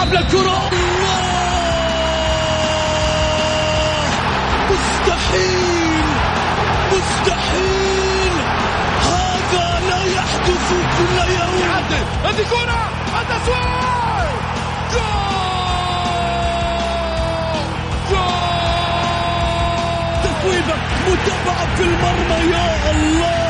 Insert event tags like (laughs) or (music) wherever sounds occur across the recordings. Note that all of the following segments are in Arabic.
يلعب للكرة. مستحيل! مستحيل! هذا لا يحدث كل يوم. هذه كرة. التسويق جول! جول! تسويبة متابعة في المرمى يا الله!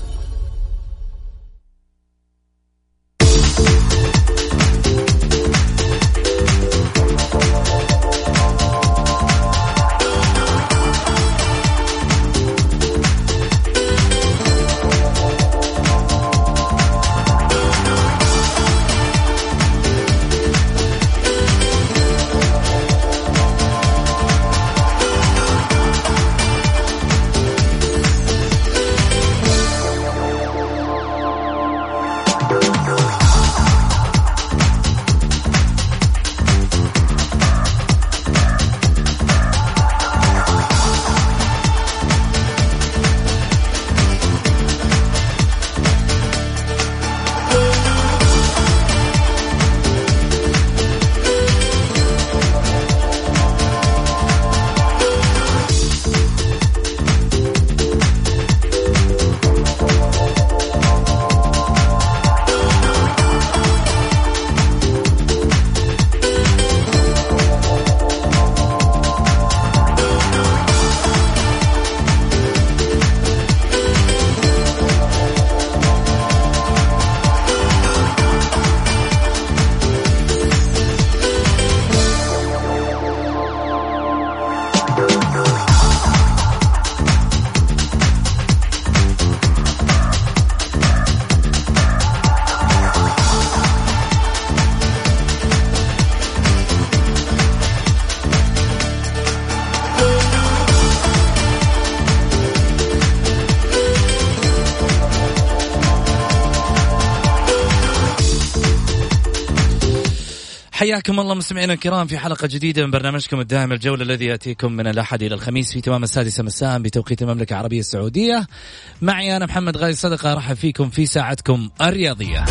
حياكم الله مستمعينا الكرام في حلقة جديدة من برنامجكم الدائم الجولة الذي يأتيكم من الأحد إلى الخميس في تمام السادسه مساء بتوقيت المملكة العربية السعودية. معي أنا محمد غالي صدقة أرحب فيكم في ساعتكم الرياضية.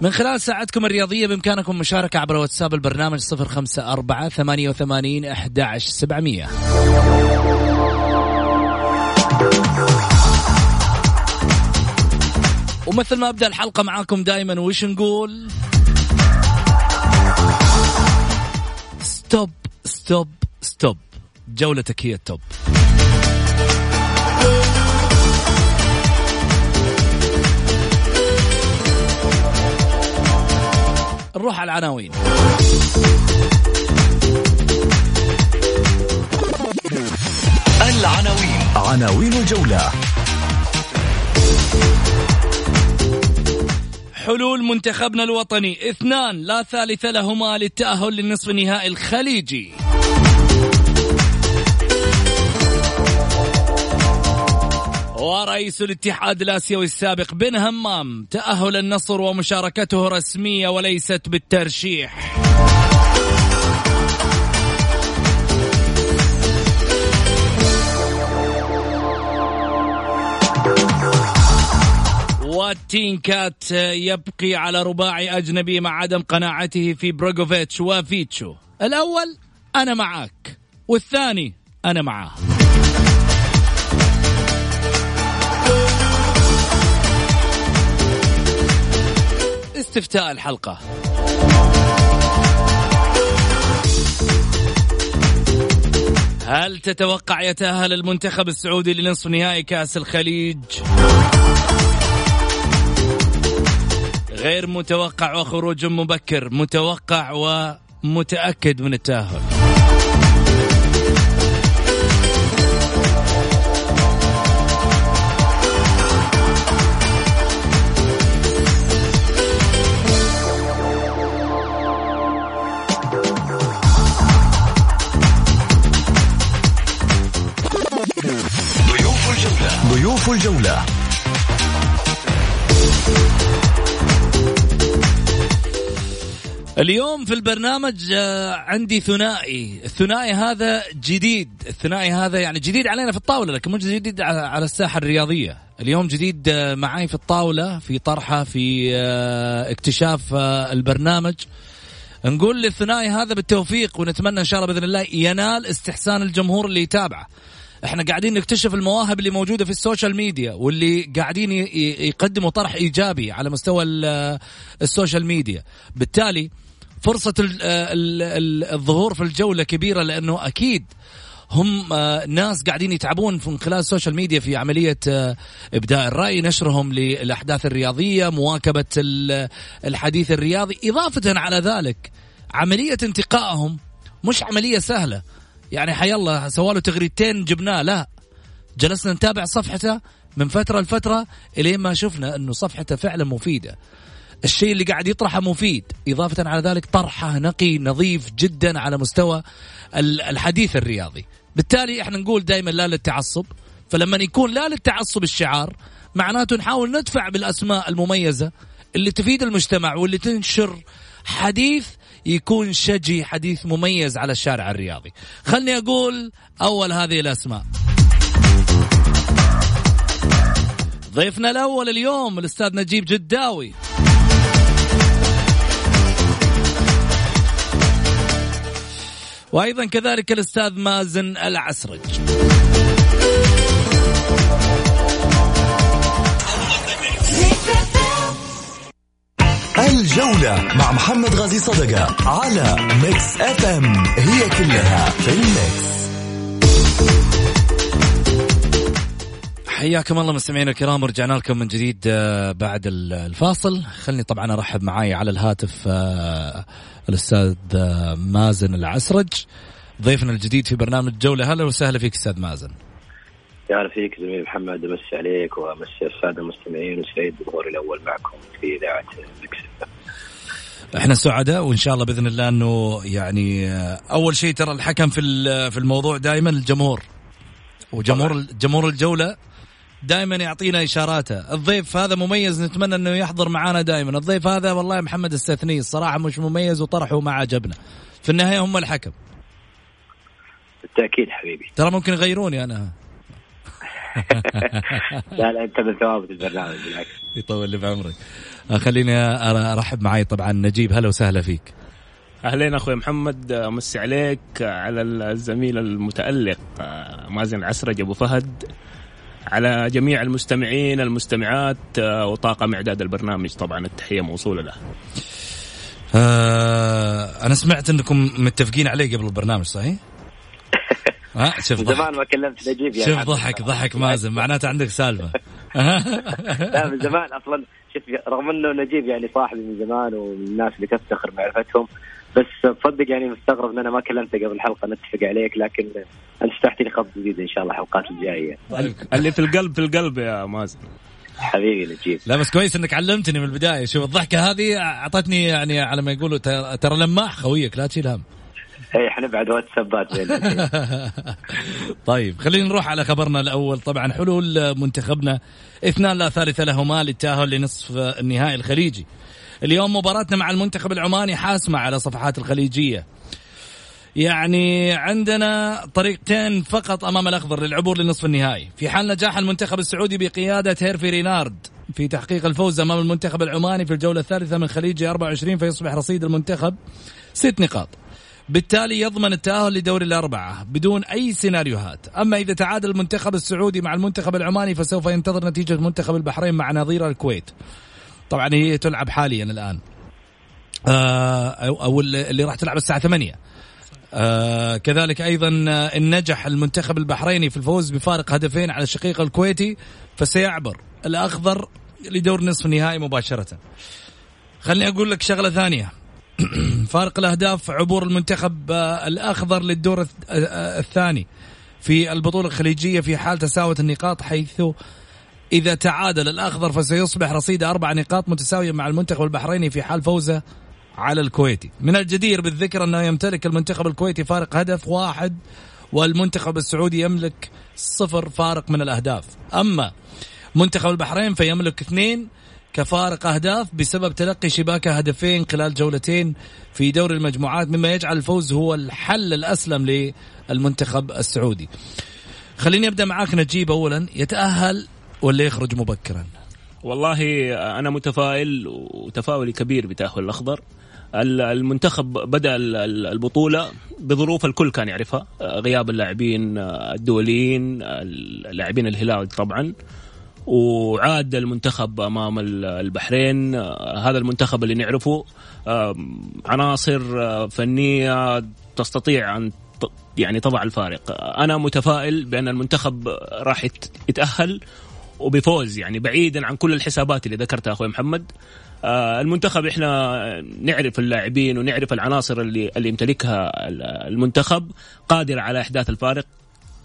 من خلال ساعتكم الرياضية بإمكانكم مشاركة عبر واتساب البرنامج 054 88 11 700 ومثل ما أبدأ الحلقة معاكم دائما وش نقول؟ stop stop stop جولتك هي ال top. نروح على العناوين. العناوين. عناوين الجولة. حلول منتخبنا الوطني. اثنان لا ثالث لهما للتأهل للنصف النهائي الخليجي. ورئيس الاتحاد الآسيوي السابق بن همام تأهل النصر ومشاركته رسمية وليست بالترشيح. والتينكات يبقي على رباعي أجنبي مع عدم قناعته في بروغوفيتش وفيتشو. الأول أنا معك والثاني أنا معاه استفتاء الحلقة. هل تتوقع يتأهل المنتخب السعودي لنصف نهائي كأس الخليج؟ غير متوقع وخروج مبكر متوقع ومتأكد من التأهل. ضيوف الجولة. ضيوف الجولة. اليوم في البرنامج آه، عندي ثنائي. الثنائي هذا جديد. الثنائي هذا يعني جديد علينا في الطاولة لكن مش جديد على الساحة الرياضية. اليوم جديد آه، معي في الطاولة في طرحة في آه، اكتشاف البرنامج. نقول للثنائي هذا بالتوفيق ونتمنى إن شاء الله بإذن الله ينال استحسان الجمهور اللي يتابعه. إحنا قاعدين نكتشف المواهب اللي موجودة في ال social media واللي قاعدين يقدموا طرح إيجابي على مستوى ال social media. بالتالي فرصة الظهور في الجولة كبيرة لأنه أكيد هم آه، ناس قاعدين يتعبون من خلال ال social media في عملية آه، إبداء الرأي نشرهم للأحداث الرياضية مواكبة الحديث الرياضي. إضافة على ذلك عملية انتقائهم مش عملية سهلة. يعني حي الله سواله تغريدتين جبناه. لا جلسنا نتابع صفحته من فترة لفترة إلين ما شفنا أنه صفحته فعلا مفيدة. الشيء اللي قاعد يطرحه مفيد إضافة على ذلك طرحه نقي نظيف جدا على مستوى الحديث الرياضي. بالتالي إحنا نقول دائما لا للتعصب فلما يكون لا للتعصب الشعار معناته نحاول ندفع بالأسماء المميزة اللي تفيد المجتمع واللي تنشر حديث يكون شجي حديث مميز على الشارع الرياضي. خلني أقول أول هذه الأسماء. ضيفنا الأول اليوم الأستاذ نجيب جداوي. وأيضا كذلك الأستاذ مازن العسرج. الجولة مع محمد غازي صدقة على Mix FM هي كلها في ال Mix حياكم الله مستمعينا الكرام ورجعنا لكم من جديد آه، بعد الفاصل. خلني طبعا أرحب معاي على الهاتف آه، الأستاذ آه، مازن العسرج ضيفنا الجديد في برنامج جولة. هلا وسهلا فيك أستاذ مازن. يا هلا فيك زميلي محمد أمسي عليك وأمسي السادة المستمعين وسعيد بظهوري الأول معكم في إذاعة مكسف إحنا سعداء وإن شاء الله بإذن الله إنه يعني أول شيء ترى الحكم في في الموضوع دائما الجمهور. وجمهور جمهور الجولة دائما يعطينا إشاراته. الضيف هذا مميز نتمنى إنه يحضر معنا دائما الضيف هذا والله محمد استثني الصراحة مش مميز وطرحه ما عجبنا. في النهاية هم الحكم. بالتأكيد حبيبي. ترى ممكن يغيروني أنا. (laughs) لا لا أنت من ثوابت البرنامج بالعكس. يطول لي بعمرك آه، خليني أرحب معي طبعا. نجيب هلا وسهلا فيك. أهلين أخوي محمد. امسي عليك. على الزميل المتألق. آه، مازن العسرج أبو فهد. على جميع المستمعين المستمعات آه، وطاقم إعداد البرنامج. طبعا التحية موصولة له. آه أنا سمعت إنكم متفقين عليه قبل البرنامج صحيح؟ (laughs) ها شوف من زمان ما كلمت نجيب يعني. شوف ضحك ضحك (laughs) مازن. معناته عندك سالفة. (laughs) لا من زمان أصلا. شوف رغم إنه نجيب يعني صاحبي من زمان ومن الناس اللي تفتخر معرفتهم بس تصدق يعني مستغرب إن أنا ما كلمته قبل الحلقة نتفق عليك لكن أنت فتحت لي خط جديد إن شاء الله الحلقات الجاية. اللي في القلب في القلب يا مازن. حبيبي نجيب. لا بس كويس إنك علمتني من البداية. شوف الضحكة هذه أعطتني يعني على ما يقولوا ترى لماح خويك لا تشيل هم. اي إحنا بعد واتسابات (laughs) طيب خلينا نروح على خبرنا الأول. طبعا حلول منتخبنا اثنان لا ثالث لهما للتأهل لنصف النهائي الخليجي. اليوم مباراتنا مع المنتخب العماني حاسمة على صفحات الخليجية. يعني عندنا طريقتين فقط أمام الأخضر للعبور للنصف النهائي، في حال نجاح المنتخب السعودي بقيادة هيرفي رينارد. في تحقيق الفوز أمام المنتخب العماني في الجولة الثالثة من خليج 24 فيصبح رصيد المنتخب ست نقاط. بالتالي يضمن التأهل لدوري الأربعة بدون أي سيناريوهات. أما إذا تعادل المنتخب السعودي مع المنتخب العماني فسوف ينتظر نتيجة منتخب البحرين مع نظير الكويت. طبعا هي تلعب حاليا الآن. آه أو اللي راح تلعب الساعة 8 آه كذلك أيضا ان نجح المنتخب البحريني في الفوز بفارق هدفين على الشقيق الكويتي فسيعبر الأخضر لدور نصف النهائي مباشرة. خليني أقول لك شغلة ثانية. (clears throat) فارق الأهداف عبور المنتخب آه، الأخضر للدور آه، الثاني في البطولة الخليجية في حال تساوت النقاط حيث إذا تعادل الأخضر فسيصبح رصيده أربع نقاط متساوية مع المنتخب البحريني في حال فوزه على الكويتي. من الجدير بالذكر أنه يمتلك المنتخب الكويتي فارق هدف واحد والمنتخب السعودي يملك صفر فارق من الأهداف. أما منتخب البحرين فيملك اثنين كفارق أهداف بسبب تلقي شباكه هدفين خلال جولتين في دوري المجموعات مما يجعل الفوز هو الحل الأسلم للمنتخب السعودي. خليني أبدأ معاك نجيب اولا. يتأهل ولا يخرج مبكرا؟ والله أنا متفائل وتفاؤلي كبير بتأهل الأخضر. المنتخب بدأ البطولة بظروف الكل كان يعرفها. غياب اللاعبين الدوليين اللاعبين الهلال طبعا. وعاد المنتخب أمام البحرين. هذا المنتخب اللي نعرفه عناصر فنية تستطيع أن يعني تضع الفارق. أنا متفائل بأن المنتخب راح يتأهل وبفوز يعني بعيدا عن كل الحسابات اللي ذكرتها أخوي محمد. آه، المنتخب إحنا نعرف اللاعبين ونعرف العناصر اللي اللي يمتلكها المنتخب. قادرة على إحداث الفارق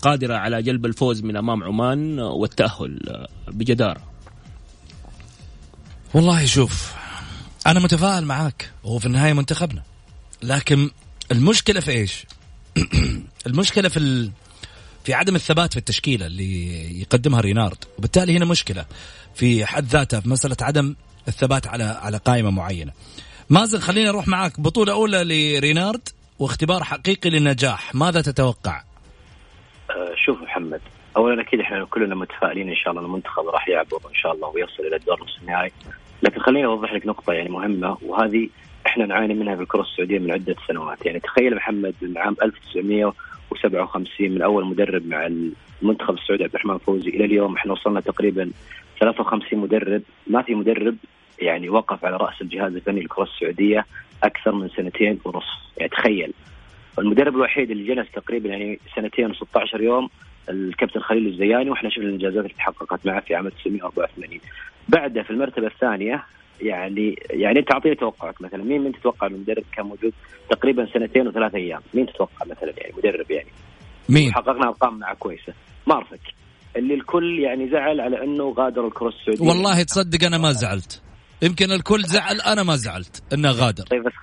قادرة على جلب الفوز من أمام عمان والتأهل بجدارة. والله شوف أنا متفائل معاك هو في النهاية منتخبنا. لكن المشكلة في إيش؟ (clears throat) المشكلة في. في عدم الثبات في التشكيلة اللي يقدمها رينارد. وبالتالي هنا مشكلة في حد ذاتها في مسألة عدم الثبات على على قائمة معينة. مازن خليني أروح معك بطولة أولى لرينارد واختبار حقيقي للنجاح ماذا تتوقع؟ أه شوف محمد اولا أكيد إحنا كلنا متفائلين إن شاء الله المنتخب راح يعبر إن شاء الله ويصل إلى الدور نصف النهائي لكن خليني أوضح لك نقطة يعني مهمة وهذه إحنا نعاني منها في الكرة السعودية من عدة سنوات. يعني تخيل محمد من عام 1957 من أول مدرب مع المنتخب السعودي عبد الرحمن فوزي. إلى اليوم إحنا وصلنا تقريبا 53 مدرب. ما في مدرب يعني وقف على رأس الجهاز الفني للكره السعودية أكثر من سنتين ونصف. يعني تخيل. المدرب الوحيد اللي جلس تقريبا يعني سنتين و16 يوم الكابتن خليل الزياني وإحنا شفنا الإنجازات اللي تحققت معه في عام 1984 بعده في المرتبة الثانية يعني يعني انت اعطيني توقعك مثلا. مين من تتوقع المدرب كان موجود تقريبا سنتين وثلاث أيام؟ مين تتوقع مثلا يعني مدرب يعني؟ مين؟ حققنا أرقام معه كويسة. مارفك. اللي الكل يعني زعل على إنه غادر الكرة السعودية. والله تصدق أنا ما زعلت. يمكن الكل زعل أنا ما زعلت إنه غادر. طيب بس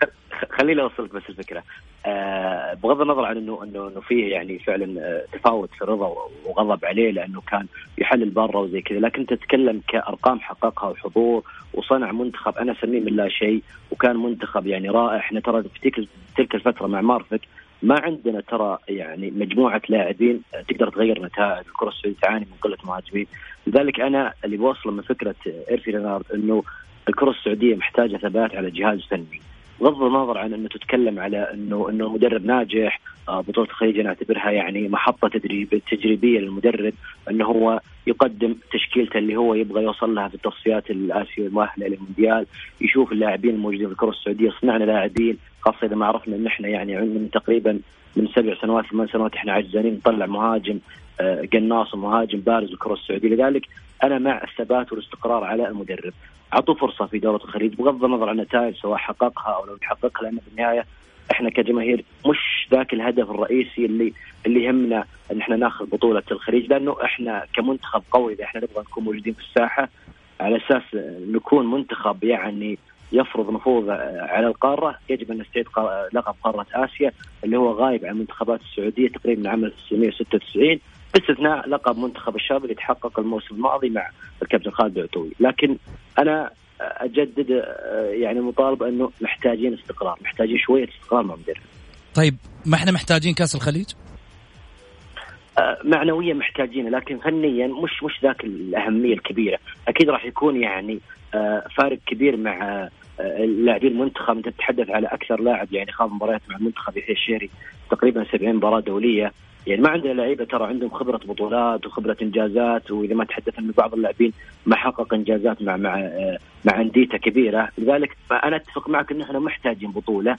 خليني أوصلك بس الفكرة. آه بغض النظر عن انه انه إنه فيه يعني فعلا آه تفاوت في الرضا وغضب عليه لأنه كان يحلل برا وزي كذا لكن تتكلم كأرقام حققها وحضور وصنع منتخب أنا أسميه من لا شيء وكان منتخب يعني رائع. إحنا ترى في تلك الفترة مع مارفك ما عندنا ترى يعني مجموعة لاعبين تقدر تغير نتائج الكرة السعودية تعاني من قلة مهاجمين. لذلك أنا اللي بوصله من فكرة إيرفي لينارد إنه الكرة السعودية محتاجة ثبات على جهاز فني. بغض النظر عن إنه تتكلم على إنه إنه مدرب ناجح آه، بطولة الخليج أنا أعتبرها يعني محطة تدريب تجريبية للمدرب إنه هو يقدم تشكيلته اللي هو يبغى يوصل لها في التصفيات الآسيوية المؤهلة للمونديال يشوف اللاعبين الموجودين في الكرة السعودية صنعنا لاعبين خاصة إذا ما عرفنا إن إحنا يعني من تقريبا من سبع سنوات ثمان سنوات إحنا عجزانين نطلع مهاجم آه، قناص ومهاجم بارز الكرة السعودية. لذلك أنا مع الثبات والاستقرار على المدرب. أعطوا فرصة في دورة الخليج بغض النظر عن النتائج سواء حققها أو لم يحققها لأن في النهاية إحنا كجماهير مش ذاك الهدف الرئيسي اللي اللي يهمنا إن إحنا ناخذ بطولة الخليج لأنه إحنا كمنتخب قوي إذا إحنا نبغى نكون موجودين في الساحة على أساس نكون منتخب يعني يفرض نفوذه على القارة يجب أن نستعيد لقب قارة آسيا اللي هو غايب عن المنتخبات السعودية تقريبا من عام 1996 باستثناء لقب منتخب الشباب اللي تحقق الموسم الماضي مع الكابتن خالد العتوي. لكن أنا أجدد يعني مطالبه أنه محتاجين استقرار محتاجين شوية استقرار مع مدرب. طيب ما إحنا محتاجين كأس الخليج؟ آه، معنويا محتاجين لكن فنيا مش مش ذاك الأهمية الكبيرة. أكيد راح يكون يعني آه، فارق كبير مع آه، لاعبين المنتخب. أنت تتحدث على أكثر لاعب يعني خاض مباريات مع المنتخب يحيى الشيري تقريبا 70 مباراة دولية. يعني ما عندنا لعيبة ترى عندهم خبرة بطولات وخبرة إنجازات وإذا ما تحدث انه بعض اللاعبين ما حقق إنجازات مع مع مع أنديته كبيرة. لذلك أنا أتفق معك إن إحنا محتاجين بطولة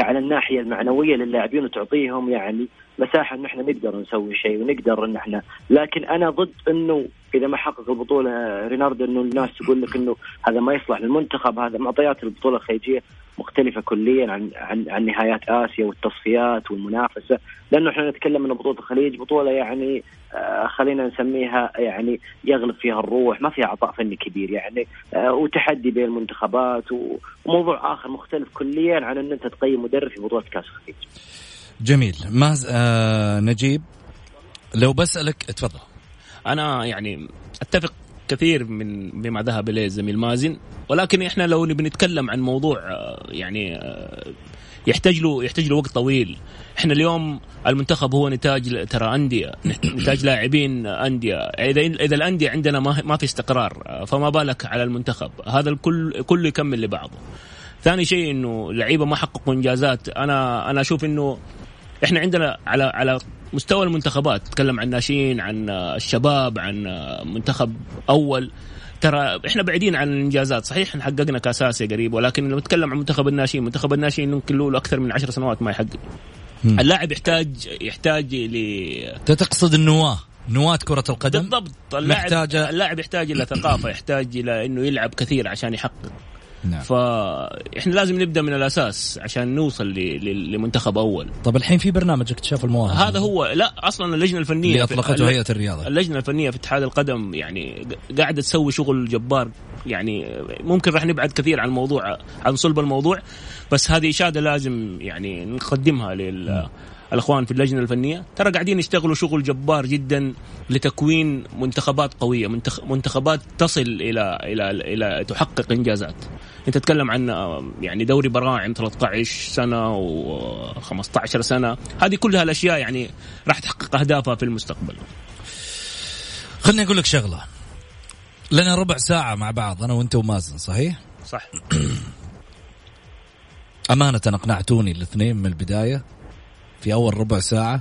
على الناحية المعنوية للاعبين وتعطيهم يعني مساحة إن إحنا نقدر نسوي شيء ونقدر إن إحنا لكن أنا ضد إنه إذا ما حقق البطولة ريناردو إنه الناس تقول لك إنه هذا ما يصلح للمنتخب هذا معطيات البطولة الخليجية مختلفة كليا عن عن عن نهايات آسيا والتصفيات والمنافسة، لأنه إحنا نتكلم ان بطولة الخليج بطولة يعني آه خلينا نسميها يعني يغلب فيها الروح، ما فيها عطاء فني كبير يعني آه وتحدي بين المنتخبات وموضوع آخر مختلف كليا عن إن أنت تقيم مدرب في بطولة كأس الخليج. جميل، ماز آه نجيب لو بسألك تفضل. أنا يعني أتفق كثير من بما ذهب إليه الزميل مازن ولكن إحنا لو نبي نتكلم عن موضوع آه، يعني آه، يحتاج له يحتاج له وقت طويل. إحنا اليوم المنتخب هو نتاج ترى أندية (clears throat) نتاج لاعبين أندية. إذا إذا الأندية عندنا ما ما في استقرار آه، فما بالك على المنتخب. هذا الكل كله يكمل لبعضه. ثاني شيء إنه لعيبة ما حققوا إنجازات. أنا أنا أشوف إنه إحنا عندنا على على مستوى المنتخبات تكلم عن ناشئين عن الشباب عن منتخب أول. ترى إحنا بعيدين عن الإنجازات صحيح حققنا كأس آسيا قريب ولكن لو نتكلم عن منتخب الناشئين منتخب الناشئين ممكن له أكثر من عشر سنوات ما يحقق. اللاعب يحتاج يحتاج ل تقصد النواة نواة كرة القدم؟ بالضبط اللاعب محتاجة اللاعب يحتاج إلى ثقافة يحتاج إلى إنه يلعب كثير عشان يحقق. نعم. فاحنا لازم نبدأ من الأساس عشان نوصل ل- ل- لمنتخب أول. طب الحين في برنامج اكتشاف المواهب. هذا هو لا أصلا اللجنة الفنية اللي أطلقته هيئة الرياضة. اللجنة الفنية في اتحاد القدم يعني قاعدة تسوي شغل جبار يعني ممكن راح نبعد كثير عن الموضوع عن صلب الموضوع بس هذه إشادة لازم يعني نقدمها لل الإخوان في اللجنة الفنية. ترى قاعدين يشتغلوا شغل جبار جدا لتكوين منتخبات قوية منتخ... منتخبات تصل إلى إلى إلى تحقق إنجازات. أنت تتكلم عن يعني دوري براعم 13 سنة و15 سنة. هذه كلها الأشياء يعني راح تحقق أهدافها في المستقبل. خليني أقول لك شغلة. لنا ربع ساعة مع بعض أنا وأنت ومازن صحيح؟ صح. (clears throat) أمانة اقنعتوني الاثنين من البداية. في أول ربع ساعة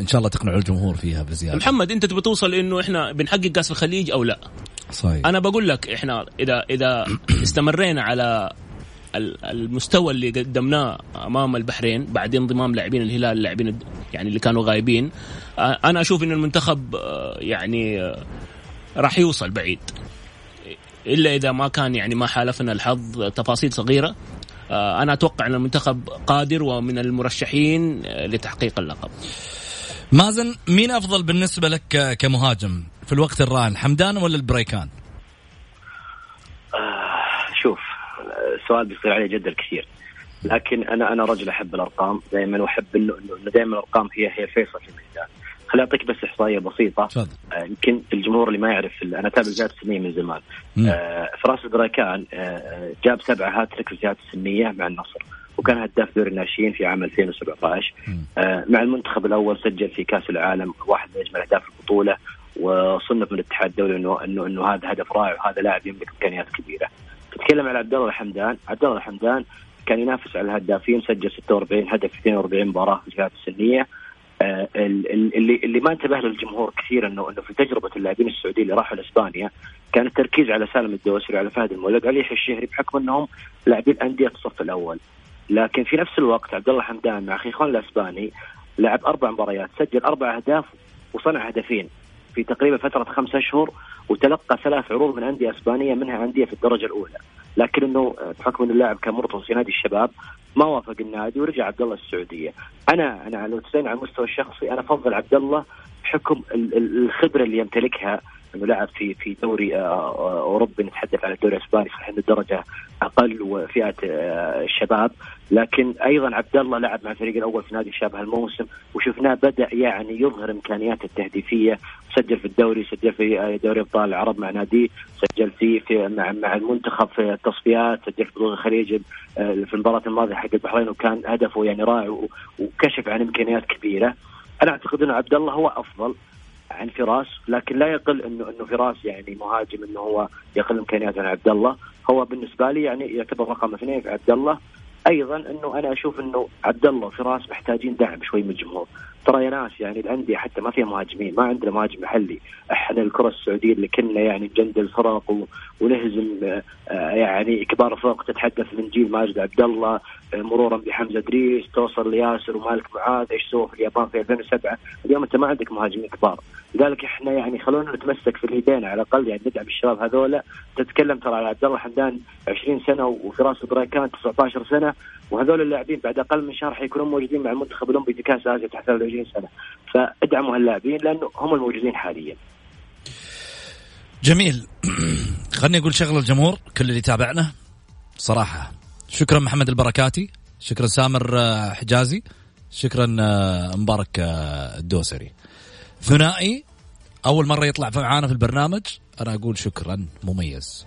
إن شاء الله تقنعوا الجمهور فيها بزيادة. محمد أنت تبي توصل إنه إحنا بنحقق كاس الخليج أو لا؟ صحيح. أنا بقول لك إحنا إذا إذا (clears throat) استمرينا على ال- المستوى اللي قدمناه أمام البحرين بعد انضمام لاعبين الهلال اللاعبين يعني اللي كانوا غايبين أنا أشوف إن المنتخب يعني راح يوصل بعيد. إلا إذا ما كان يعني ما حالفنا الحظ تفاصيل صغيرة أنا أتوقع أن المنتخب قادر ومن المرشحين آه، لتحقيق اللقب. مازن مين أفضل بالنسبة لك كمهاجم في الوقت الراهن حمدان ولا البريكان؟ شوف السؤال بيصير عليه جدل كثير. لكن أنا أنا رجل أحب الأرقام دائما واحب انه إنه دائما الأرقام هي هي الفيصل في الميدان. خليني أعطيك بس إحصائية بسيطة. تفضل. آه، يمكن الجمهور اللي ما يعرف أنا أتابع الفئات السنية من زمان. آه، فراس البريكان آه، جاب سبع هاتريك في الفئات السنية مع النصر. وكان هداف دوري الناشئين في عام 2017 مم. آه، مع المنتخب الأول سجل في كأس العالم واحد من أجمل أهداف البطولة. وصنف من الاتحاد الدولي انه انه إنه هذا هدف رائع وهذا لاعب يملك إمكانيات كبيرة. تتكلم عن عبد الله الحمدان، عبد الله الحمدان كان ينافس على الهدافين سجل 46 هدف في 42 مباراة في الجهات السنية. آه، ال- ال- اللي اللي ما انتبه له الجمهور كثير انه إنه في تجربة اللاعبين السعوديين اللي راحوا لإسبانيا كان التركيز على سالم الدوسري وعلى فهد المولد وعلى يحيى الشهري بحكم إنهم لاعبين أندية الصف الأول. لكن في نفس الوقت عبد الله حمدان مع خيخون الإسباني لعب أربع مباريات سجل أربع أهداف وصنع هدفين. في تقريبا فترة خمسة أشهر وتلقى ثلاث عروض من أندية أسبانية منها أندية في الدرجة الأولى. لكن إنه بحكم ان اللاعب كان مرتبط في نادي الشباب ما وافق النادي ورجع عبد الله السعودية. أنا أنا لو تسالني على المستوى الشخصي أنا أفضل عبد الله بحكم ال- ال- الخبرة اللي يمتلكها إنه لعب في في دوري آه، آه، أوروبي نتحدث عن الدوري الإسباني صحيح الدرجة أقل وفئة آه، الشباب. لكن أيضا عبد الله لعب مع الفريق الأول في نادي الشباب هالموسم وشفناه بدأ يعني يظهر إمكانياته التهديفية سجل في الدوري سجل في دوري أبطال العرب مع ناديه سجل في في مع مع المنتخب في التصفيات سجل في بطولة الخليج في المباراة الماضية حق البحرين وكان هدفه يعني رائع وكشف عن إمكانيات كبيرة. أنا أعتقد إنه عبد الله هو أفضل عن فراس لكن لا يقل انه إنه فراس يعني مهاجم إنه هو يقل امكانياته عن عبد الله هو بالنسبة لي يعني يعتبر رقم اثنين في عبد الله أيضا إنه أنا أشوف إنه عبد الله وفراس محتاجين دعم شوي من الجمهور. ترى يا ناس يعني الأندية حتى ما فيها مهاجمين ما عندنا مهاجم محلي. إحنا الكرة السعودية اللي كنا يعني نجندل الفرق و- ونهزم آه، آه، يعني كبار الفرق تتحدث من جيل ماجد عبد الله آه، مرورا بحمزة ادريس توصل لياسر ومالك معاذ إيش سووا في اليابان في 2007 اليوم أنت ما عندك مهاجمين كبار. لذلك إحنا يعني خلونا نتمسك في اليدين على الأقل يعني ندعم الشباب هذولا. تتكلم ترى على عبد الله حمدان 20 سنة وفراس بريكان 19 سنة. وهذول اللاعبين بعد أقل من شهر حيكونون موجودين مع المنتخب الاولمبي في كأس آسيا تحت 23 سنة. فأدعموا هاللاعبين لأنه هم الموجودين حاليا. جميل. (clears throat) خلني أقول شغله الجمهور كل اللي تابعنا صراحة شكرا محمد البركاتي شكرا سامر آه، حجازي شكرا آه، مبارك آه، الدوسري. ثنائي أول مرة يطلع معانا في البرنامج أنا أقول شكرا مميز.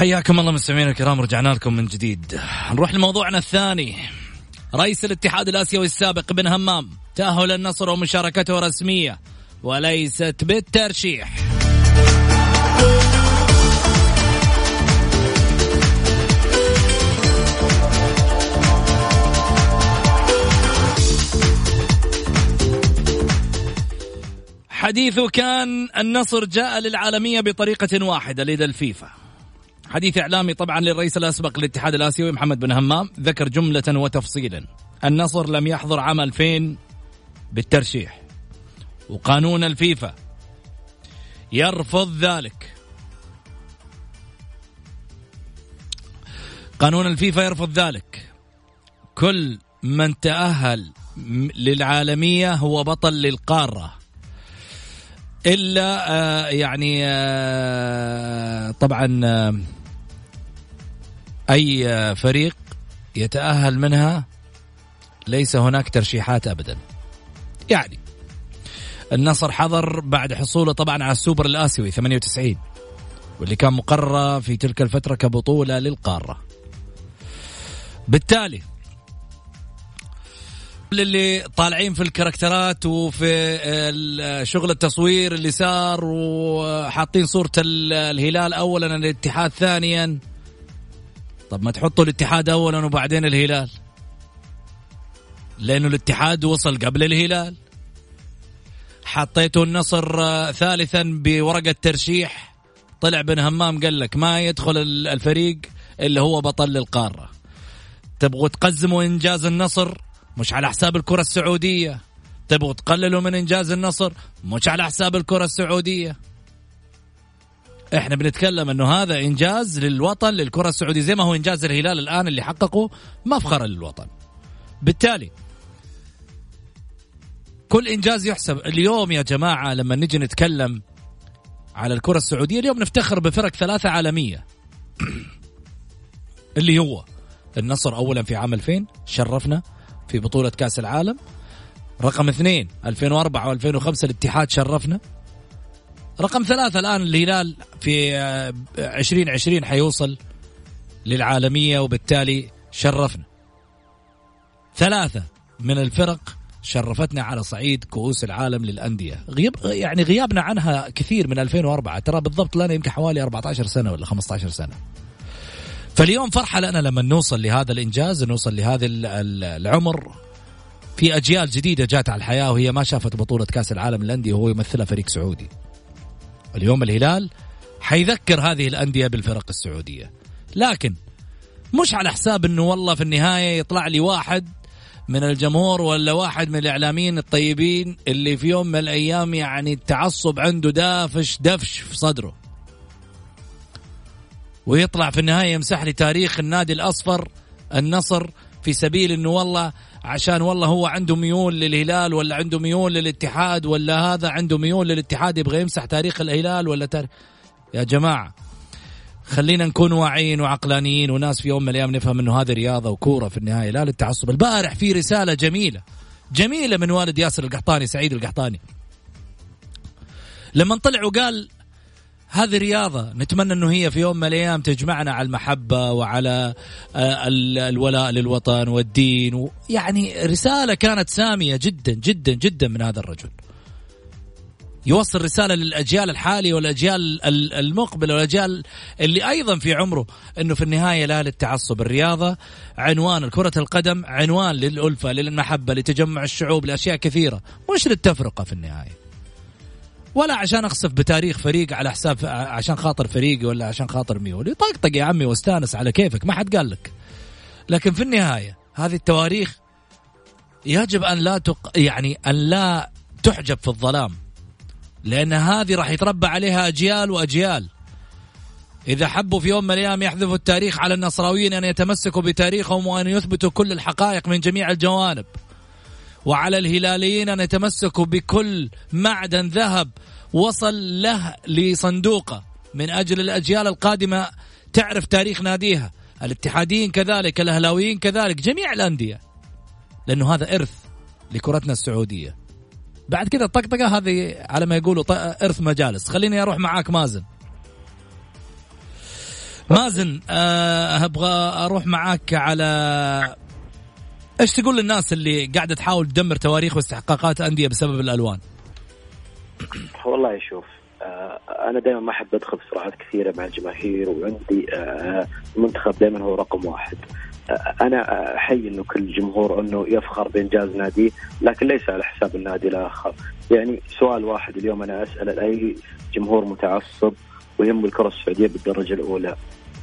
حياكم الله مستمعينا الكرام رجعنا لكم من جديد. نروح لموضوعنا الثاني. رئيس الاتحاد الآسيوي السابق بن همام تأهل النصر ومشاركته رسمية وليست بالترشيح. حديثه كان النصر جاء للعالمية بطريقة واحدة لدى الفيفا. حديث إعلامي طبعا للرئيس الأسبق للاتحاد الآسيوي محمد بن همام. ذكر جملة وتفصيلا. النصر لم يحضر عام 2000 بالترشيح. وقانون الفيفا يرفض ذلك. قانون الفيفا يرفض ذلك. كل من تأهل للعالمية هو بطل للقارة. إلا آه يعني آه طبعا آه أي فريق يتأهل منها ليس هناك ترشيحات ابدا. يعني النصر حضر بعد حصوله طبعا على السوبر الآسيوي 98 واللي كان مقرر في تلك الفترة كبطولة للقارة. بالتالي اللي طالعين في الكاركترات وفي شغل التصوير اللي صار وحاطين صورة الهلال أولا الاتحاد ثانيا طب ما تحطوا الاتحاد اولا وبعدين الهلال. لأنه الاتحاد وصل قبل الهلال. حطيتوا النصر آه، ثالثا بورقة ترشيح طلع بن همام قال لك ما يدخل الفريق اللي هو بطل القارة. تبغوا تقزموا إنجاز النصر؟ مش على حساب الكرة السعودية. تبغوا تقللوا من إنجاز النصر؟ مش على حساب الكرة السعودية. إحنا بنتكلم انه هذا إنجاز للوطن للكرة السعودية زي ما هو إنجاز الهلال الآن اللي حققه مفخرا للوطن. بالتالي كل إنجاز يحسب. اليوم يا جماعة لما نجي نتكلم على الكرة السعودية اليوم نفتخر بفرق ثلاثة عالمية. (clears throat) اللي هو النصر اولا في عام 2000 شرفنا في بطولة كأس العالم. رقم اثنين 2004 و2005 الاتحاد شرفنا. رقم ثلاثة الآن الهلال في عشرين عشرين حيوصل للعالمية وبالتالي شرفنا. ثلاثة من الفرق شرفتنا على صعيد كؤوس العالم للأندية. غياب يعني غيابنا عنها كثير من 2004 ترى بالضبط لنا يمكن حوالي 14 سنة ولا 15 سنة. فاليوم فرحة لنا لما نوصل لهذا الإنجاز نوصل لهذا العمر. في أجيال جديدة جات على الحياة وهي ما شافت بطولة كأس العالم للأندية وهو يمثلها فريق سعودي. اليوم الهلال حيذكر هذه الأندية بالفرق السعودية. لكن مش على حساب إنه والله في النهاية يطلع لي واحد من الجمهور ولا واحد من الإعلاميين الطيبين اللي في يوم من الأيام يعني التعصب عنده دافش دفش في صدره. ويطلع في النهاية يمسح لي تاريخ النادي الأصفر النصر في سبيل إنه والله عشان والله هو عنده ميول للهلال ولا عنده ميول للاتحاد ولا هذا عنده ميول للاتحاد يبغى يمسح تاريخ الهلال ولا تاريخ يا جماعة خلينا نكون واعيين وعقلانيين وناس في يوم من الأيام نفهم إنه هذه رياضة وكورة في النهاية لا للتعصب. البارح في رسالة جميلة جميلة من والد ياسر القحطاني سعيد القحطاني. لما طلع وقال هذه رياضة. نتمنى أنه هي في يوم من الأيام تجمعنا على المحبة وعلى آه، الولاء للوطن والدين يعني رسالة كانت سامية جدا جدا جدا من هذا الرجل. يوصل رسالة للأجيال الحالية والأجيال المقبلة والأجيال اللي أيضا في عمره أنه في النهاية لا للتعصب. الرياضة عنوان كرة القدم عنوان للألفة للمحبة لتجمع الشعوب لأشياء كثيرة. مش للتفرقة في النهاية. ولا عشان أخسف بتاريخ فريق على حساب عشان خاطر فريقي ولا عشان خاطر ميولي. طقطق يا عمي واستانس على كيفك ما حد قال لك. لكن في النهاية هذه التواريخ يجب أن لا تق... يعني أن لا تحجب في الظلام. لأن هذه راح يتربى عليها أجيال وأجيال. إذا حبوا في يوم من الأيام يحذفوا التاريخ على النصراويين أن يتمسكوا بتاريخهم وأن يثبتوا كل الحقائق من جميع الجوانب. وعلى الهلاليين أن يتمسكوا بكل معدن ذهب وصل له لصندوقه. من أجل الأجيال القادمة تعرف تاريخ ناديها. الاتحاديين كذلك الأهلاويين كذلك جميع الأندية. لأنه هذا إرث لكرتنا السعودية. بعد كذا الطقطقة هذه على ما يقولوا إرث مجالس. خليني أروح معاك مازن. مازن أه أبغى أروح معاك على إيش تقول للناس اللي قاعدة تحاول تدمر تواريخ واستحقاقات أندية بسبب الألوان؟ والله شوف آه أنا دائما ما أحب أدخل في صراعات كثيرة مع الجماهير وعندي آه المنتخب دائما هو رقم واحد. آه أنا أحيي إنه كل جمهور إنه يفخر بانجاز ناديه لكن ليس على حساب النادي الآخر. يعني سؤال واحد اليوم أنا أسأل أي جمهور متعصب ويهم الكرة السعودية بالدرجة الأولى؟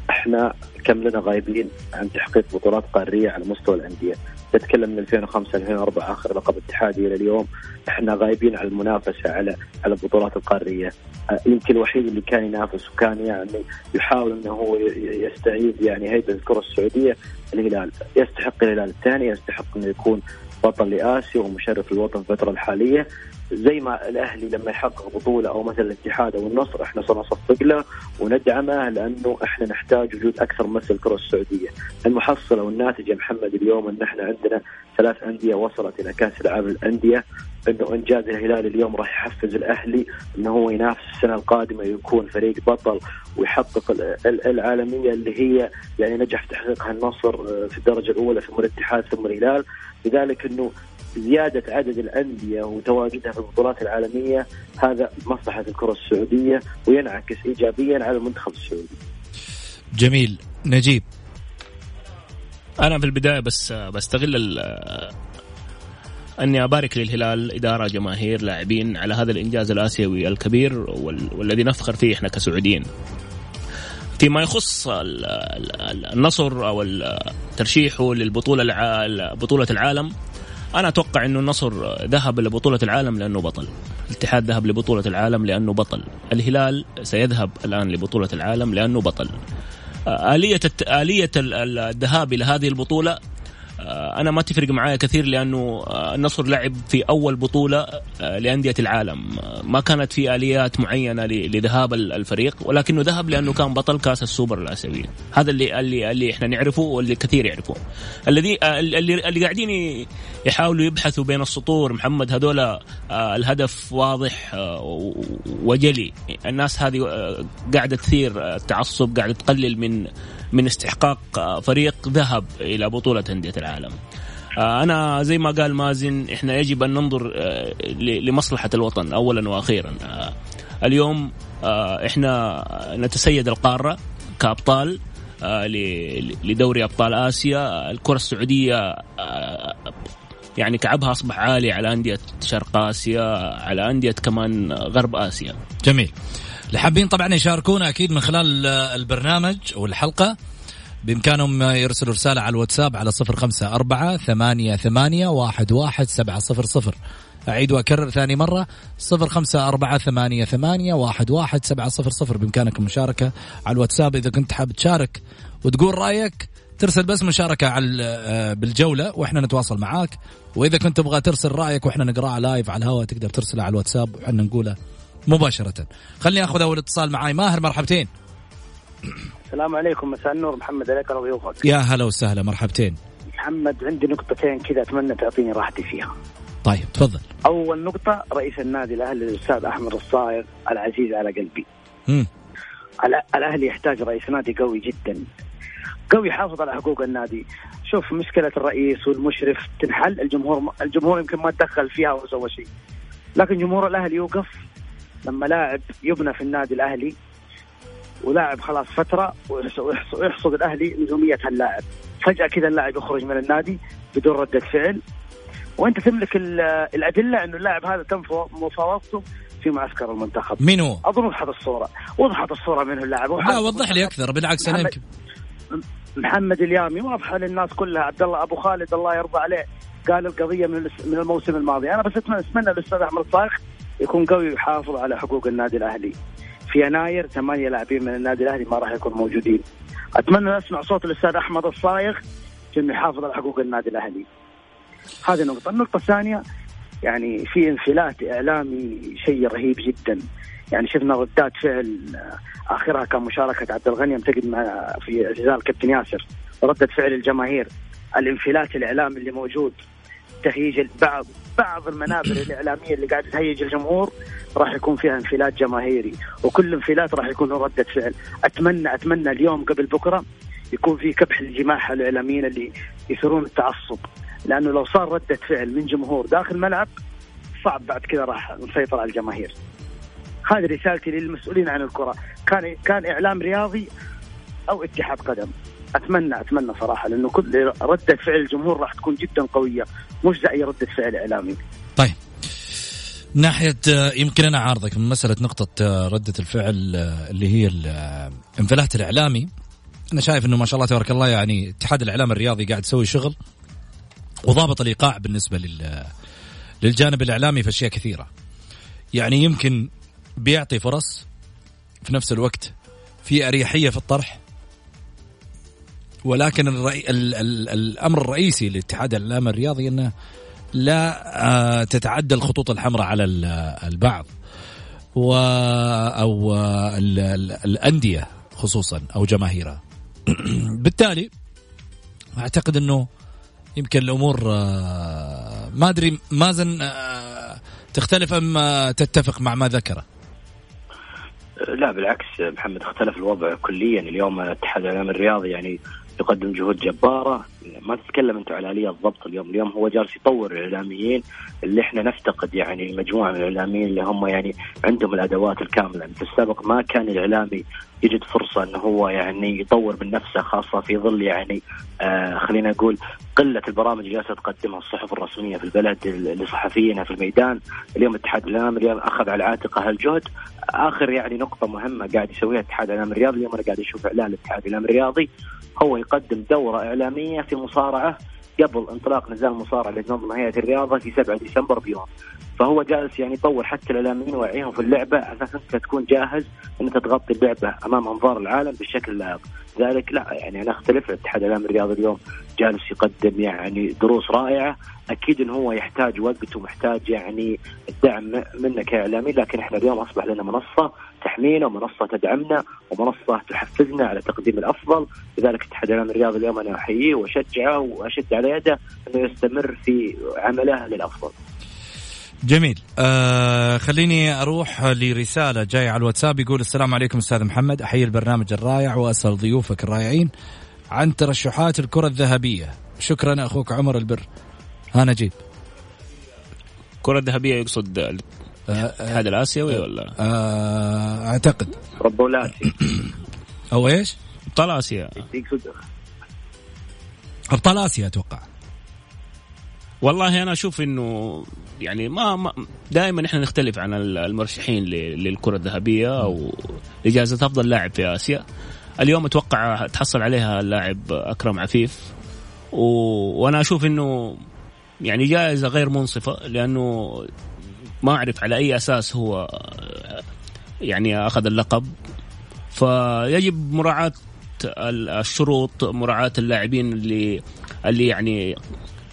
إحنا كم لنا غايبين عن تحقيق بطولات قارية على مستوى الأندية. نتكلم من 2005 2004 آخر لقب اتحادي إلى اليوم. إحنا غايبين على المنافسة على على البطولات القارية. آه، يمكن الوحيد اللي كان ينافس وكان يعني يحاول إنه هو يستعيد يعني هيبة الكرة السعودية الهلال يستحق الهلال الثاني يستحق إنه يكون بطل لآسيا ومشرف الوطن الفترة الحالية. زي ما الأهلي لما يحقق بطولة أو مثلا الاتحاد أو النصر إحنا سنصفق له وندعمه لأنه إحنا نحتاج وجود أكثر ممثل الكره السعودية. المحصلة والناتج يا محمد اليوم إن إحنا عندنا ثلاث أندية وصلت إلى كأس العالم للأندية إنه إنجاز الهلال اليوم راح يحفز الأهلي إنه هو ينافس السنة القادمة يكون فريق بطل ويحقق العالمية اللي هي يعني نجح في تحقيقها النصر آه، في الدرجة الأولى ثم الاتحاد ثم الهلال لذلك إنه زيادة عدد الأندية وتواجدها في البطولات العالمية هذا مصلحة الكرة السعودية وينعكس إيجابيا على المنتخب السعودي. جميل. نجيب. أنا في البداية بس بستغل أني أبارك للهلال إدارة جماهير لاعبين على هذا الإنجاز الآسيوي الكبير والذي نفخر فيه إحنا كسعوديين. فيما يخص النصر أو ترشيحه للبطولة بطولة العالم أنا أتوقع إنه النصر ذهب لبطولة العالم لأنه بطل. الاتحاد ذهب لبطولة العالم لأنه بطل. الهلال سيذهب الآن لبطولة العالم لأنه بطل. آلية آلية الذهاب إلى هذه البطولة آه، أنا ما تفرق معايا كثير لأنه آه، النصر لعب في أول بطولة آه، لأندية العالم. ما كانت في آليات معينة لذهاب الفريق ولكنه ذهب لأنه كان بطل كأس السوبر الاسيوي هذا اللي اللي اللي إحنا نعرفه واللي كثير يعرفوه الذي اللي اللي قاعدين يحاولوا يبحثوا بين السطور محمد هذول الهدف واضح وجلي. الناس هذه قاعدة تثير التعصب قاعدة تقلل من من استحقاق فريق ذهب إلى بطولة أندية العالم. آه، أنا زي ما قال مازن إحنا يجب أن ننظر آه، لمصلحة الوطن اولا وأخيرا. آه، اليوم إحنا نتسيد القارة كأبطال لدوري أبطال آسيا، الكرة السعودية يعني كعبها أصبح عالي على أندية شرق آسيا، على أندية كمان غرب آسيا. جميل. اللي حابين طبعا يشاركونا أكيد من خلال البرنامج والحلقة. بإمكانهم يرسلوا رسالة على الواتساب على صفر خمسة أربعة ثمانية ثمانية واحد واحد سبعة صفر صفر. أعيد وأكرر ثاني مرة صفر خمسة أربعة ثمانية ثمانية واحد واحد سبعة صفر صفر. بإمكانك المشاركة على الواتساب إذا كنت حاب تشارك وتقول رأيك ترسل بس مشاركة على آه، بالجولة وإحنا نتواصل معاك. وإذا كنت تبغى ترسل رأيك وإحنا نقراه لايف على الهواء تقدر ترسله على الواتساب وإحنا نقوله مباشرة. خليني أخذ أول اتصال معاي. ماهر مرحبتين. السلام عليكم مساء النور. محمد عليك الله وضيوفك يا هلا وسهلا مرحبتين. محمد عندي نقطتين كذا أتمنى تعطيني راحتي فيها. طيب تفضل. أول نقطة رئيس النادي الأهلي الأستاذ أحمد الصايغ العزيز على قلبي. امم الأهلي يحتاج رئيس نادي قوي جدا. قوي يحافظ على حقوق النادي. شوف مشكلة الرئيس والمشرف تنحل. الجمهور الجمهور يمكن ما تدخل فيها وسوى شيء. لكن جمهور الأهلي يوقف. لما لاعب يبنى في النادي الأهلي ولاعب خلاص فترة ويحصد الأهلي نجومية هاللاعب فجأة كذا اللاعب يخرج من النادي بدون رده فعل وأنت تملك الأدلة إنه اللاعب هذا تم مفاوضته في معسكر المنتخب. مين هو؟ أظن وضحت الصورة. وضحت الصورة منه اللاعب. لا وضح لي أكثر بالعكس أنا يمكن محمد اليامي واضحة للناس كلها. عبد الله أبو خالد الله يرضى عليه. قال القضية من من الموسم الماضي. أنا بس اتمنى الأستاذ أحمد الصايغ يكون قوي ويحافظ على حقوق النادي الأهلي. في يناير ثمانية لاعبين من النادي الأهلي ما راح يكونوا موجودين. أتمنى اسمع صوت الأستاذ أحمد الصايغ إنه يحافظ على حقوق النادي الأهلي. هذه نقطة. النقطة الثانية يعني في انفلات إعلامي شيء رهيب جدا. يعني شفنا ردات فعل آخرها كان مشاركة عبد الغني يمتقد مع في اعتزال كابتن ياسر. ردة فعل الجماهير. الانفلات الإعلامي اللي موجود. تهيج بعض بعض المنابر (clears throat) الإعلامية اللي قاعدة تهيج الجمهور راح يكون فيها انفلات جماهيري وكل انفلات راح يكون ردة فعل. اتمنى أتمنى اليوم قبل بكرة يكون في كبح الجماح الإعلاميين اللي يثيرون التعصب. لأنه لو صار ردة فعل من جمهور داخل الملعب صعب بعد كذا راح نسيطر على الجماهير. هذه رسالتي للمسؤولين عن الكرة. كان كان إعلام رياضي أو اتحاد قدم. اتمنى أتمنى صراحة لأنه كل ردة فعل الجمهور راح تكون جدا قوية. مش زي رده فعل إعلامي. طيب. ناحية يمكن أنا عارضك من مسألة نقطة ردة الفعل اللي هي الانفلات الإعلامي. أنا شايف أنه ما شاء الله تبارك الله يعني اتحاد الإعلام الرياضي قاعد يسوي شغل وضابط الإيقاع بالنسبة لل للجانب الإعلامي في أشياء كثيرة. يعني يمكن بيعطي فرص في نفس الوقت في أريحية في الطرح ولكن الرأي ال ال الأمر الرئيسي لاتحاد الإعلام الرياضي إنه لا آه تتعدى الخطوط الحمراء على البعض و أو ال الأندية خصوصا أو جماهيرها. (clears throat) بالتالي أعتقد إنه يمكن الأمور آه ما أدري مازن آه تختلف أم تتفق مع ما ذكره. لا بالعكس محمد اختلف الوضع كليا. اليوم اتحاد الإعلام الرياضي يعني يقدم جهود جبارة. ما تتكلم أنت على اليه الضبط اليوم. اليوم هو جالس يطور الإعلاميين اللي إحنا نفتقد يعني مجموعة من الإعلاميين اللي هم يعني عندهم الأدوات الكاملة. في السابق ما كان الإعلامي يجد فرصة إنه هو يعني يطور من نفسه خاصة في ظل يعني آه خلينا نقول قلة البرامج اللي جالسة تقدمها الصحف الرسمية في البلد لصحفينا في الميدان. اليوم اتحاد الاعلام اليوم أخذ على عاتقه هالجهد آخر يعني نقطة مهمة قاعد يسويها اتحاد الاعلام الرياضي اليوم أنا قاعد أشوف إعلان الاتحاد الاعلام الرياضي. هو يقدم دورة إعلامية في مصارعة قبل انطلاق نزال المصارعه اللي تنظمها هيئه الرياضة في 7 ديسمبر بيوم. فهو جالس يعني يطور حتى الإعلاميين ويوعيهم في اللعبة. على أساس انت تكون جاهز انك تغطي اللعبة أمام أنظار العالم بالشكل اللائق، ذلك لا يعني أنا أختلف. الاتحاد الاعلامي الرياضي اليوم جالس يقدم يعني دروس رائعة، أكيد إنه هو يحتاج وقت ومحتاج يعني الدعم منك كإعلامي لكن إحنا اليوم أصبح لنا منصة تحمينا ومنصة تدعمنا ومنصة تحفزنا على تقديم الأفضل، لذلك الاتحاد الاعلامي الرياضي اليوم أنا أحييه وأشجعه وأشد على يده أنه يستمر في عمله للأفضل. جميل. آه خليني أروح لرسالة جاية على الواتساب. يقول السلام عليكم أستاذ محمد. أحيي البرنامج الرائع وأسأل ضيوفك الرائعين عن ترشحات الكرة الذهبية. شكرا أخوك عمر البر. ها نجيب الكره الذهبيه يقصد الاتحاد آه الآسيوي ولا؟ آه أعتقد. ربو الاسيا (clears throat) أو إيش؟ أبطال آسيا. أبطال آسيا أتوقع. والله أنا أشوف إنه يعني ما, ما دائما إحنا نختلف عن المرشحين للكرة الذهبية أو لجائزه أفضل لاعب في آسيا. اليوم أتوقع تحصل عليها اللاعب أكرم عفيف. و... وأنا أشوف إنه يعني جائزة غير منصفة لأنه ما أعرف على أي أساس هو يعني أخذ اللقب فيجب مراعاة الشروط مراعاة اللاعبين اللي اللي يعني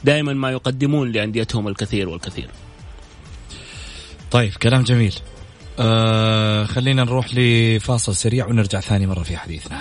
دائما ما يقدمون لأنديتهم الكثير والكثير. طيب كلام جميل. آه خلينا نروح لفاصل سريع ونرجع ثاني مرة في حديثنا.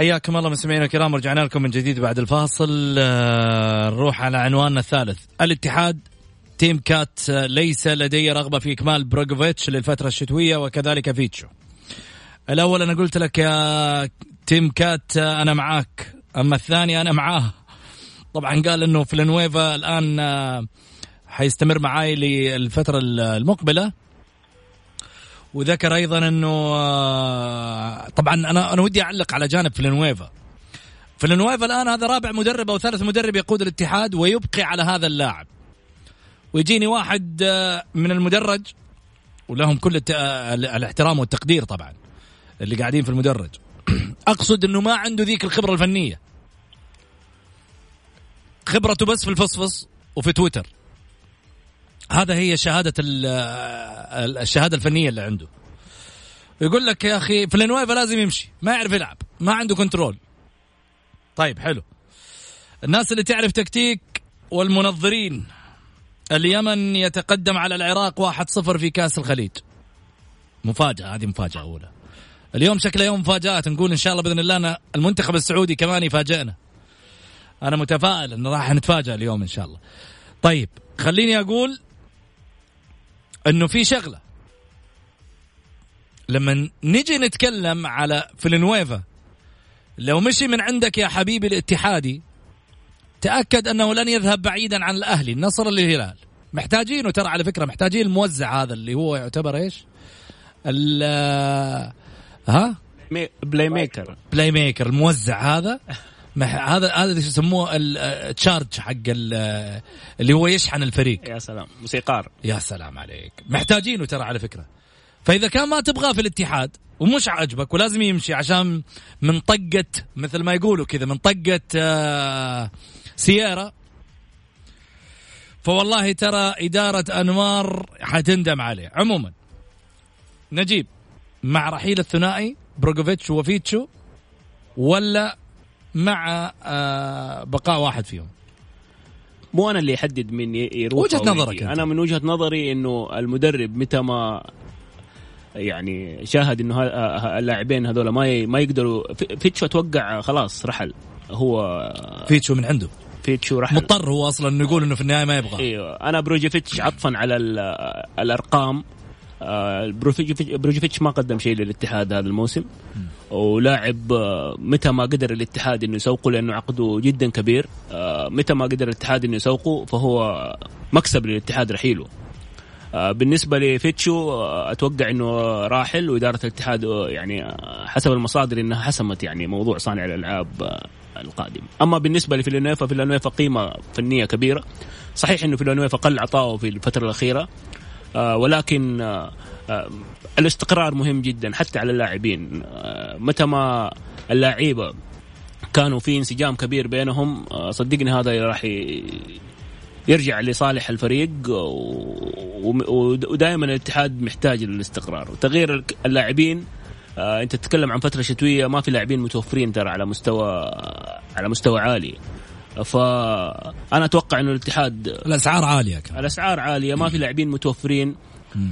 حياكم الله مستمعينا الكرام رجعنا لكم من جديد بعد الفاصل. نروح على عنواننا الثالث. الاتحاد تين كات ليس لدي رغبة في إكمال بريجوفيتش للفترة الشتوية وكذلك فيتشو. الأول أنا قلت لك يا تين كات أنا معاك. أما الثاني أنا معاه. طبعا قال أنه فلانويفا الآن حيستمر معاي للفترة المقبلة. وذكر أيضا أنه طبعا أنا أنا ودي أعلق على جانب فلانويفا فلانويفا الآن هذا رابع مدرب أو ثالث مدرب يقود الاتحاد ويبقي على هذا اللاعب. ويجيني واحد آه، من المدرج ولهم كل آه، الاحترام والتقدير طبعا اللي قاعدين في المدرج. (clears throat) أقصد إنه ما عنده ذيك الخبرة الفنية. خبرته بس في الفصفص وفي تويتر. هذا هي شهادة الشهادة الفنية اللي عنده. يقول لك يا أخي فلانويفا لازم يمشي ما يعرف يلعب ما عنده كنترول طيب حلو. الناس اللي تعرف تكتيك والمنظرين اليمن يتقدم على العراق 1-0 في كأس الخليج. مفاجأة هذه مفاجأة أولى. اليوم شكله يوم مفاجآت نقول إن شاء الله بإذن الله أنا المنتخب السعودي كمان يفاجئنا. أنا متفائل أن راح نتفاجأ اليوم إن شاء الله. طيب خليني أقول أنه في شغلة لما نجي نتكلم على فلنويفا لو مشي من عندك يا حبيبي الاتحادي تأكد أنه لن يذهب بعيدا عن الأهلي النصر للهلال محتاجينه ترى على فكرة محتاجين الموزع هذا اللي هو يعتبر إيش؟ ال ها؟ playmaker playmaker الموزع هذا (laughs) هذا هذا يسموه ال charge حق اللي هو يشحن الفريق. يا سلام. موسيقار. يا سلام عليك. محتاجينه ترى على فكرة. فإذا كان ما تبغاه في الاتحاد ومش عاجبك ولازم يمشي عشان من طقة مثل ما يقولوا كذا من طقة آه سيارة فوالله ترى إدارة أنمار حتندم عليه. عموما نجيب مع رحيل الثنائي بريجوفيتش وفيتشو ولا مع آه بقاء واحد فيهم. مو أنا اللي يحدد من يروح وجهة نظرك أنا من وجهة نظري إنه المدرب متى ما يعني شاهد إنه اللاعبين هذول ما ما يقدروا فيتشو أتوقع خلاص رحل. هو فيتشو من عنده. فيتشو رحل. مضطر هو أصلا إنه يقول إنه في النهاية ما يبغى. إيوه. أنا بريجوفيتش عطفا على الأرقام. بريجوفيتش ما قدم شيء للاتحاد هذا الموسم. ولاعب آه، متى ما قدر الاتحاد إنه يسوقه لأنه عقده جدا كبير. آه، متى ما قدر الاتحاد إنه يسوقه فهو مكسب للاتحاد رحيله. آه، بالنسبة لفيتشو أتوقع إنه راحل وإدارة الاتحاد يعني حسب المصادر إنها حسمت يعني موضوع صانع الألعاب القادم. أما بالنسبة لفيلانويفا فيلانويفا قيمة فنية كبيرة. صحيح إنه فيلانويفا قل عطاؤه في الفترة الأخيرة ولكن الاستقرار مهم جدا حتى على اللاعبين. متى ما اللعيبه كانوا في انسجام كبير بينهم صدقني هذا راح يرجع لصالح الفريق ودائما الاتحاد محتاج للاستقرار. وتغيير اللاعبين آه أنت تتكلم عن فترة شتوية ما في لاعبين متوفرين ترى على مستوى على مستوى عالي. فانا أتوقع إنه الاتحاد الأسعار عالية كمان. الأسعار عالية ما في لاعبين متوفرين.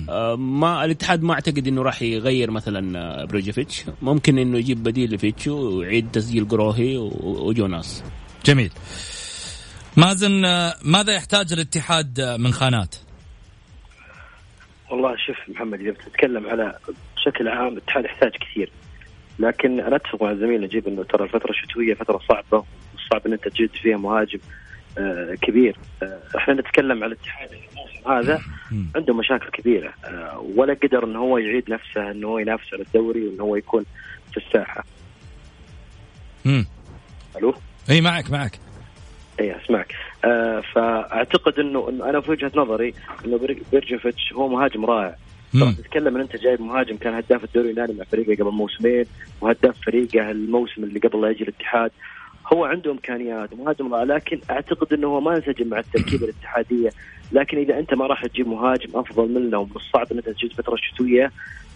آه ما الاتحاد ما أعتقد إنه راح يغير مثلا آه، بروجيفيتش ممكن إنه يجيب بديل لفيتشو ويعيد تسجيل قروهي وجوناس. جميل. مازن ماذا يحتاج الاتحاد من خانات؟ والله شوف محمد إذا بتتكلم على بشكل عام الاتحاد يحتاج كثير. لكن أنا أتفق مع الزميل نجيب إنه ترى الفترة الشتويه فترة صعبة صعب إن أنت تجد فيها مهاجم آه كبير. آه إحنا نتكلم على الاتحاد الموسم هذا عنده مشاكل كبيرة. آه ولا قدر انه هو يعيد نفسه انه هو ينافس على الدوري وانه هو يكون في الساحة. امم ألو؟ إي معك معك. إي أسمعك. آه فأعتقد إنه إنه أنا في وجهة نظري إنه بيرجوفيتش هو مهاجم رائع. تتكلم إن أنت جايب مهاجم كان هداف الدوري اليوناني مع فريقه قبل موسمين وهداف فريقه الموسم اللي قبل لا يجي الاتحاد. هو عنده إمكانيات مهاجم رائع لكن أعتقد إنه هو ما انسجم مع التركيبة الاتحادية. لكن إذا أنت ما راح تجيب مهاجم أفضل منه ومن الصعب انك تجيب فترة شتوية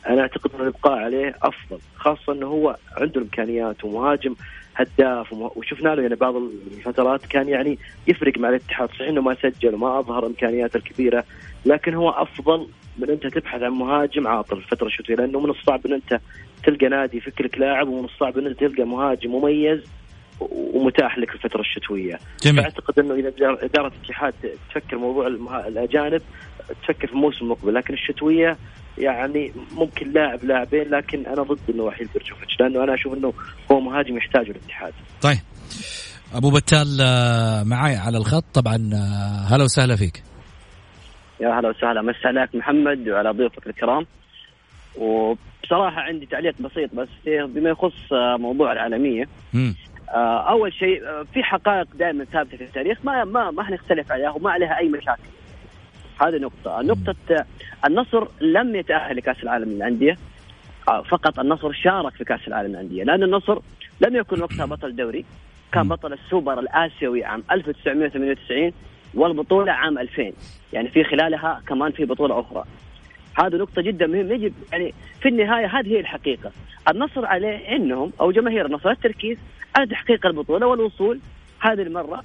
أنا أعتقد إنه الابقاء عليه أفضل. خاصة إنه هو عنده الامكانيات ومهاجم هداف وشفنا له يعني بعض الفترات كان يعني يفرق مع الاتحاد. صحيح إنه ما سجل وما أظهر إمكانياته الكبيرة لكن هو أفضل من أنت تبحث عن مهاجم عاطل الفترة الشتويه لأنه من الصعب إن أنت تلقى نادي يفك لك لاعب ومن الصعب إن أنت تلقى مهاجم مميز ومتاح لك الفترة الشتوية جميل. فأعتقد إنه إذا إدارة الاتحاد تفكر موضوع الأجانب تفكر في الموسم المقبل لكن الشتوية يعني ممكن لاعب لاعبين لكن أنا ضد انه رحيل بيرجوفيتش لأنه أنا أشوف إنه هو مهاجم يحتاجه الاتحاد. طيب أبو بتال آه، معي على الخط طبعا آه، هلا وسهلا فيك. يا هلا وسهلا مسا عليك محمد وعلى ضيوفك الكرام وبصراحة عندي تعليق بسيط بس بما يخص آه، موضوع العالمية. أول شيء في حقائق دائما ثابتة في التاريخ ما ما ما حنختلف عليها وما عليها أي مشاكل. هذه نقطة، النقطة النصر لم يتأهل لكأس العالم للأندية فقط النصر شارك في كأس العالم للأندية لأن النصر لم يكن وقتها بطل دوري كان بطل السوبر الآسيوي عام 1998 والبطولة عام 2000 يعني في خلالها كمان في بطولة أخرى. هذه نقطة جدا مهمة يجب يعني في النهاية هذه هي الحقيقة. النصر عليه إنهم أو جماهير النصر التركيز على تحقيق البطولة والوصول هذه المرة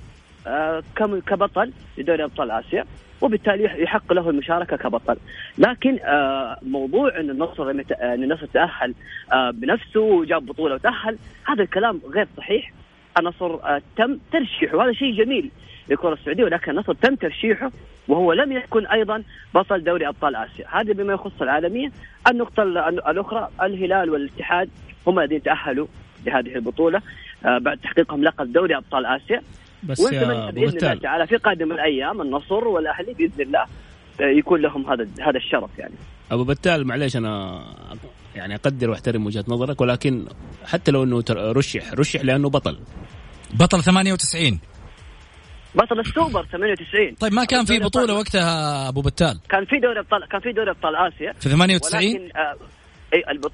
آه كبطل لدوري أبطال آسيا وبالتالي يحق له المشاركة كبطل. لكن آه موضوع إن النصر إن النصر تأهل آه بنفسه وجاب بطولة وتأهل هذا الكلام غير صحيح. النصر آه تم ترشيحه وهذا شيء جميل للكره السعودية ولكن النصر تم ترشيحه وهو لم يكن أيضا بطل دوري أبطال آسيا. هذا بما يخص العالمية. النقطة الأخرى الهلال والاتحاد هم الذين تأهلوا لهذه البطولة بعد تحقيقهم لقب دوري أبطال آسيا. بس يا باذن الله تعالى في قادم الأيام النصر والأهلي بإذن الله يكون لهم هذا هذا الشرف يعني. أبو بتال معليش أنا يعني أقدر وأحترم وجهة نظرك ولكن حتى لو إنه رشح رشح لأنه بطل. بطل 98 بطل السوبر 98 طيب ما كان في بطولة وقتها أبو بتال؟ كان في دوري ابطال كان في دوري أبطال آسيا. في 98 ولكن آه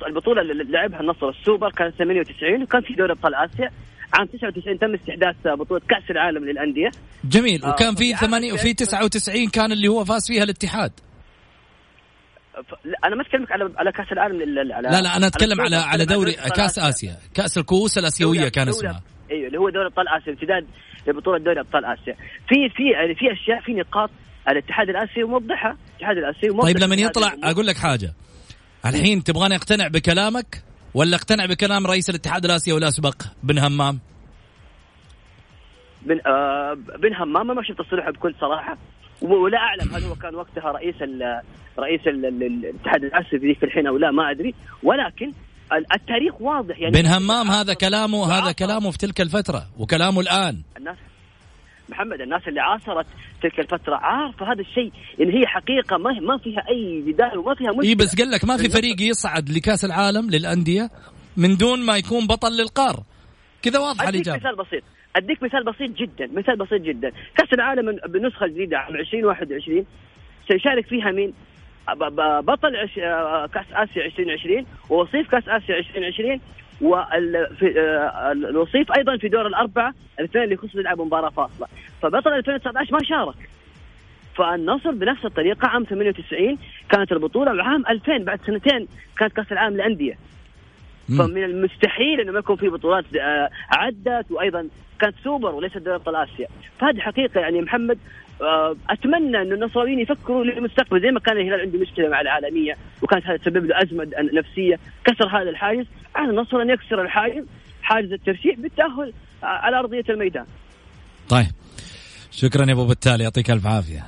البطولة اللي لعبها النصر السوبر كانت 98 وكان في دوري أبطال آسيا. عام 99 تم استحداث بطولة كأس العالم للأندية. جميل. وكان في 8 وفي 99 كان اللي هو فاز فيها الاتحاد. أنا ما أتكلمك على على كأس العالم على لا لا أنا أتكلم على على دوري كأس آسيا. كأس الكؤوس الأسيوية كان اسمها. إيوه اللي هو دوري أبطال آسيا امتداد لبطوله دوري أبطال آسيا. في في يعني في أشياء في نقاط الاتحاد الآسيوي موضحها. الاتحاد الآسيوي موضح طيب لما يطلع أقول لك حاجة. الحين تبغاني اقتنع بكلامك ولا اقتنع بكلام رئيس الاتحاد الآسيوي الاسبق بن همام؟ بن آه بن همام ما شفت تصريحه بكل صراحة. ولا أعلم هل هو كان وقتها رئيس ال رئيس ال الاتحاد الآسيوي في ذيك الحين أو لا ما أدري. ولكن التاريخ واضح يعني بن همام هذا كلامه هذا كلامه في تلك الفترة وكلامه الآن. الناس محمد الناس اللي عاصرت تلك الفترة عارفة هذا الشيء يعني هي حقيقة ما ما فيها أي جدال وما فيها مشكلة. إي بس قال لك ما في فريق يصعد لكأس العالم للأندية من دون ما يكون بطل للقار. كذا واضحه الإجابة. مثال بسيط. أديك مثال بسيط جدا مثال بسيط جدا. كأس العالم بالنسخه الجديده عام 2021 سيشارك فيها مين؟ بطل كأس آسيا 2020 ووصيف كأس آسيا 2020 والوصيف أيضا في دور الأربعة الاثنين اللي يخصوا يلعبوا مباراة فاصلة. فبطل 2019 ما شارك. فالنصر بنفس الطريقة عام 98 كانت البطولة وعام 2000 بعد سنتين كانت كأس العالم للأندية. فمن المستحيل إنه ما يكون في بطولات عدت وأيضا كانت سوبر وليست دوري أبطال آسيا. فهذه حقيقة يعني محمد أتمنى أن النصراويين يفكروا للمستقبل زي ما كان الهلال عنده مشكلة مع العالمية وكانت هذا تسبب له أزمة نفسية كسر هذا الحاجز على النصر أن يكسر الحاجز حاجز الترشيح بالتأهل على أرضية الميدان. طيب شكرا يا أبو بتال يعطيك ألف عافية.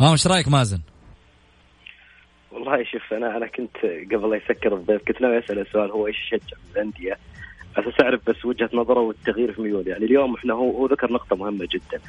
ها إيش رأيك مازن؟ والله شوف أنا أنا كنت قبل لا يسكر الضيف كنت ناوي أسأله سؤال هو إيش يشجع الأندية؟ أساس أعرف بس وجهة نظره والتغيير في ميول يعني اليوم إحنا هو هو ذكر نقطة مهمة جدا.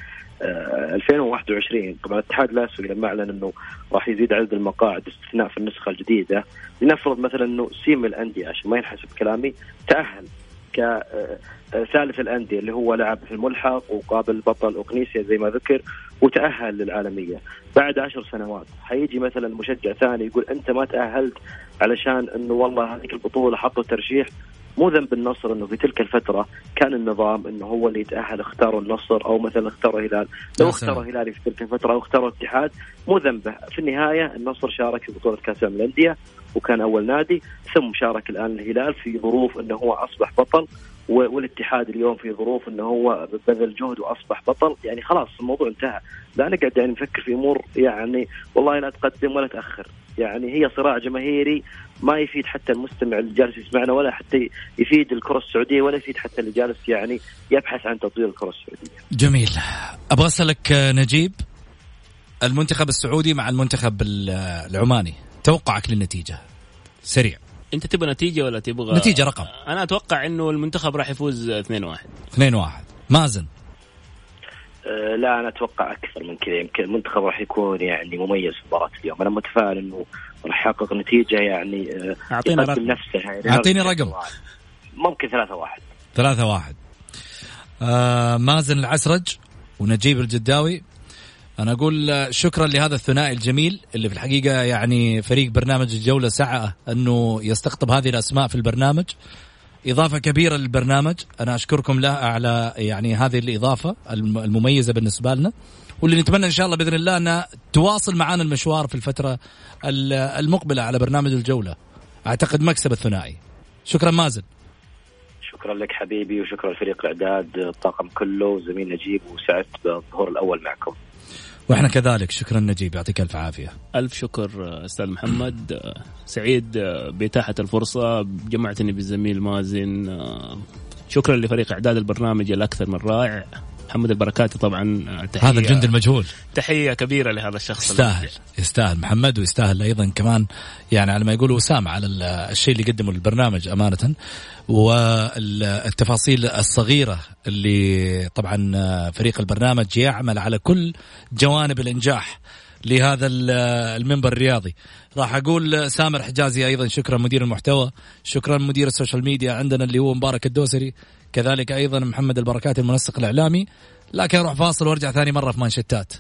آه 2021 طبعا الاتحاد الاسيوي لما أعلن إنه راح يزيد عدد المقاعد استثناء في النسخة الجديدة. لنفرض مثلا إنه سيم الأندية عشان ما ينحسب كلامي تأهل كثالث الأندية اللي هو لعب في الملحق وقابل بطل اوكنيسيا زي ما ذكر وتأهل للعالمية. بعد عشر سنوات حيجي مثلا مشجع ثاني يقول أنت ما تأهلت علشان إنه والله هذيك البطولة حطوا ترشيح مو ذنب النصر إنه في تلك الفترة كان النظام إنه هو اللي يتأهل اختاروا النصر أو مثلا اختاروا الهلال لو اختاروا الهلال في تلك الفترة أو اختاروا الاتحاد مو ذنبه. في النهاية النصر شارك في بطولة كأس العالم للانديه وكان أول نادي ثم شارك الآن الهلال في ظروف إنه هو أصبح بطل. والاتحاد اليوم في ظروف إنه هو بذل جهد وأصبح بطل. يعني خلاص الموضوع انتهى. لا نقعد يعني نفكر في أمور يعني والله لا تقدم ولا تأخر. يعني هي صراع جماهيري ما يفيد حتى المستمع اللي جالس يسمعنا ولا حتى يفيد الكرة السعودية ولا يفيد حتى اللي جالس يعني يبحث عن تطوير الكرة السعودية. جميل. أبغى أسألك نجيب المنتخب السعودي مع المنتخب العماني توقعك للنتيجة؟ سريع. انت تبغى نتيجة ولا تبغى نتيجة رقم. أنا أتوقع إنه المنتخب راح يفوز 2-1 2-1 مازن. أه لا أنا أتوقع أكثر من كذا. يمكن المنتخب راح يكون يعني مميز في مباراه اليوم. أنا متفائل إنه راح يحقق نتيجة يعني أه أعطيني رقم. نفسه يعني. أعطيني رقم. ممكن 3 1 3 1 آه مازن العسرج ونجيب الجداوي. أنا أقول شكرا لهذا الثنائي الجميل اللي في الحقيقة يعني فريق برنامج الجولة سعى أنه يستقطب هذه الأسماء في البرنامج. إضافة كبيرة للبرنامج أنا أشكركم له على يعني هذه الإضافة المميزة بالنسبة لنا. واللي نتمنى إن شاء الله بإذن الله انها تواصل معنا المشوار في الفترة المقبلة على برنامج الجولة. أعتقد مكسب الثنائي. شكرا مازن. شكرا لك حبيبي وشكرا لفريق الإعداد الطاقم كله زميل نجيب وسعدت بالظهور الأول معكم. وإحنا كذلك. شكرا نجيب يعطيك ألف عافية. ألف شكر أستاذ محمد. سعيد بإتاحة الفرصة جمعتني بالزميل مازن. شكرا لفريق إعداد البرنامج الأكثر من رائع. محمد البركاتي طبعا تحية. هذا الجند المجهول. تحية كبيرة لهذا الشخص. يستاهل يستاهل محمد ويستاهل أيضا كمان يعني على ما يقولوا وسام على الشيء اللي قدمه للبرنامج أمانة. والتفاصيل الصغيرة اللي طبعا فريق البرنامج يعمل على كل جوانب الإنجاح لهذا المنبر الرياضي. راح أقول سامر حجازي أيضا شكرا مدير المحتوى شكرا مدير ال social media عندنا اللي هو مبارك الدوسري. كذلك أيضا محمد البركات المنسق الإعلامي. لكن أروح فاصل وأرجع ثاني مرة في مانشتات.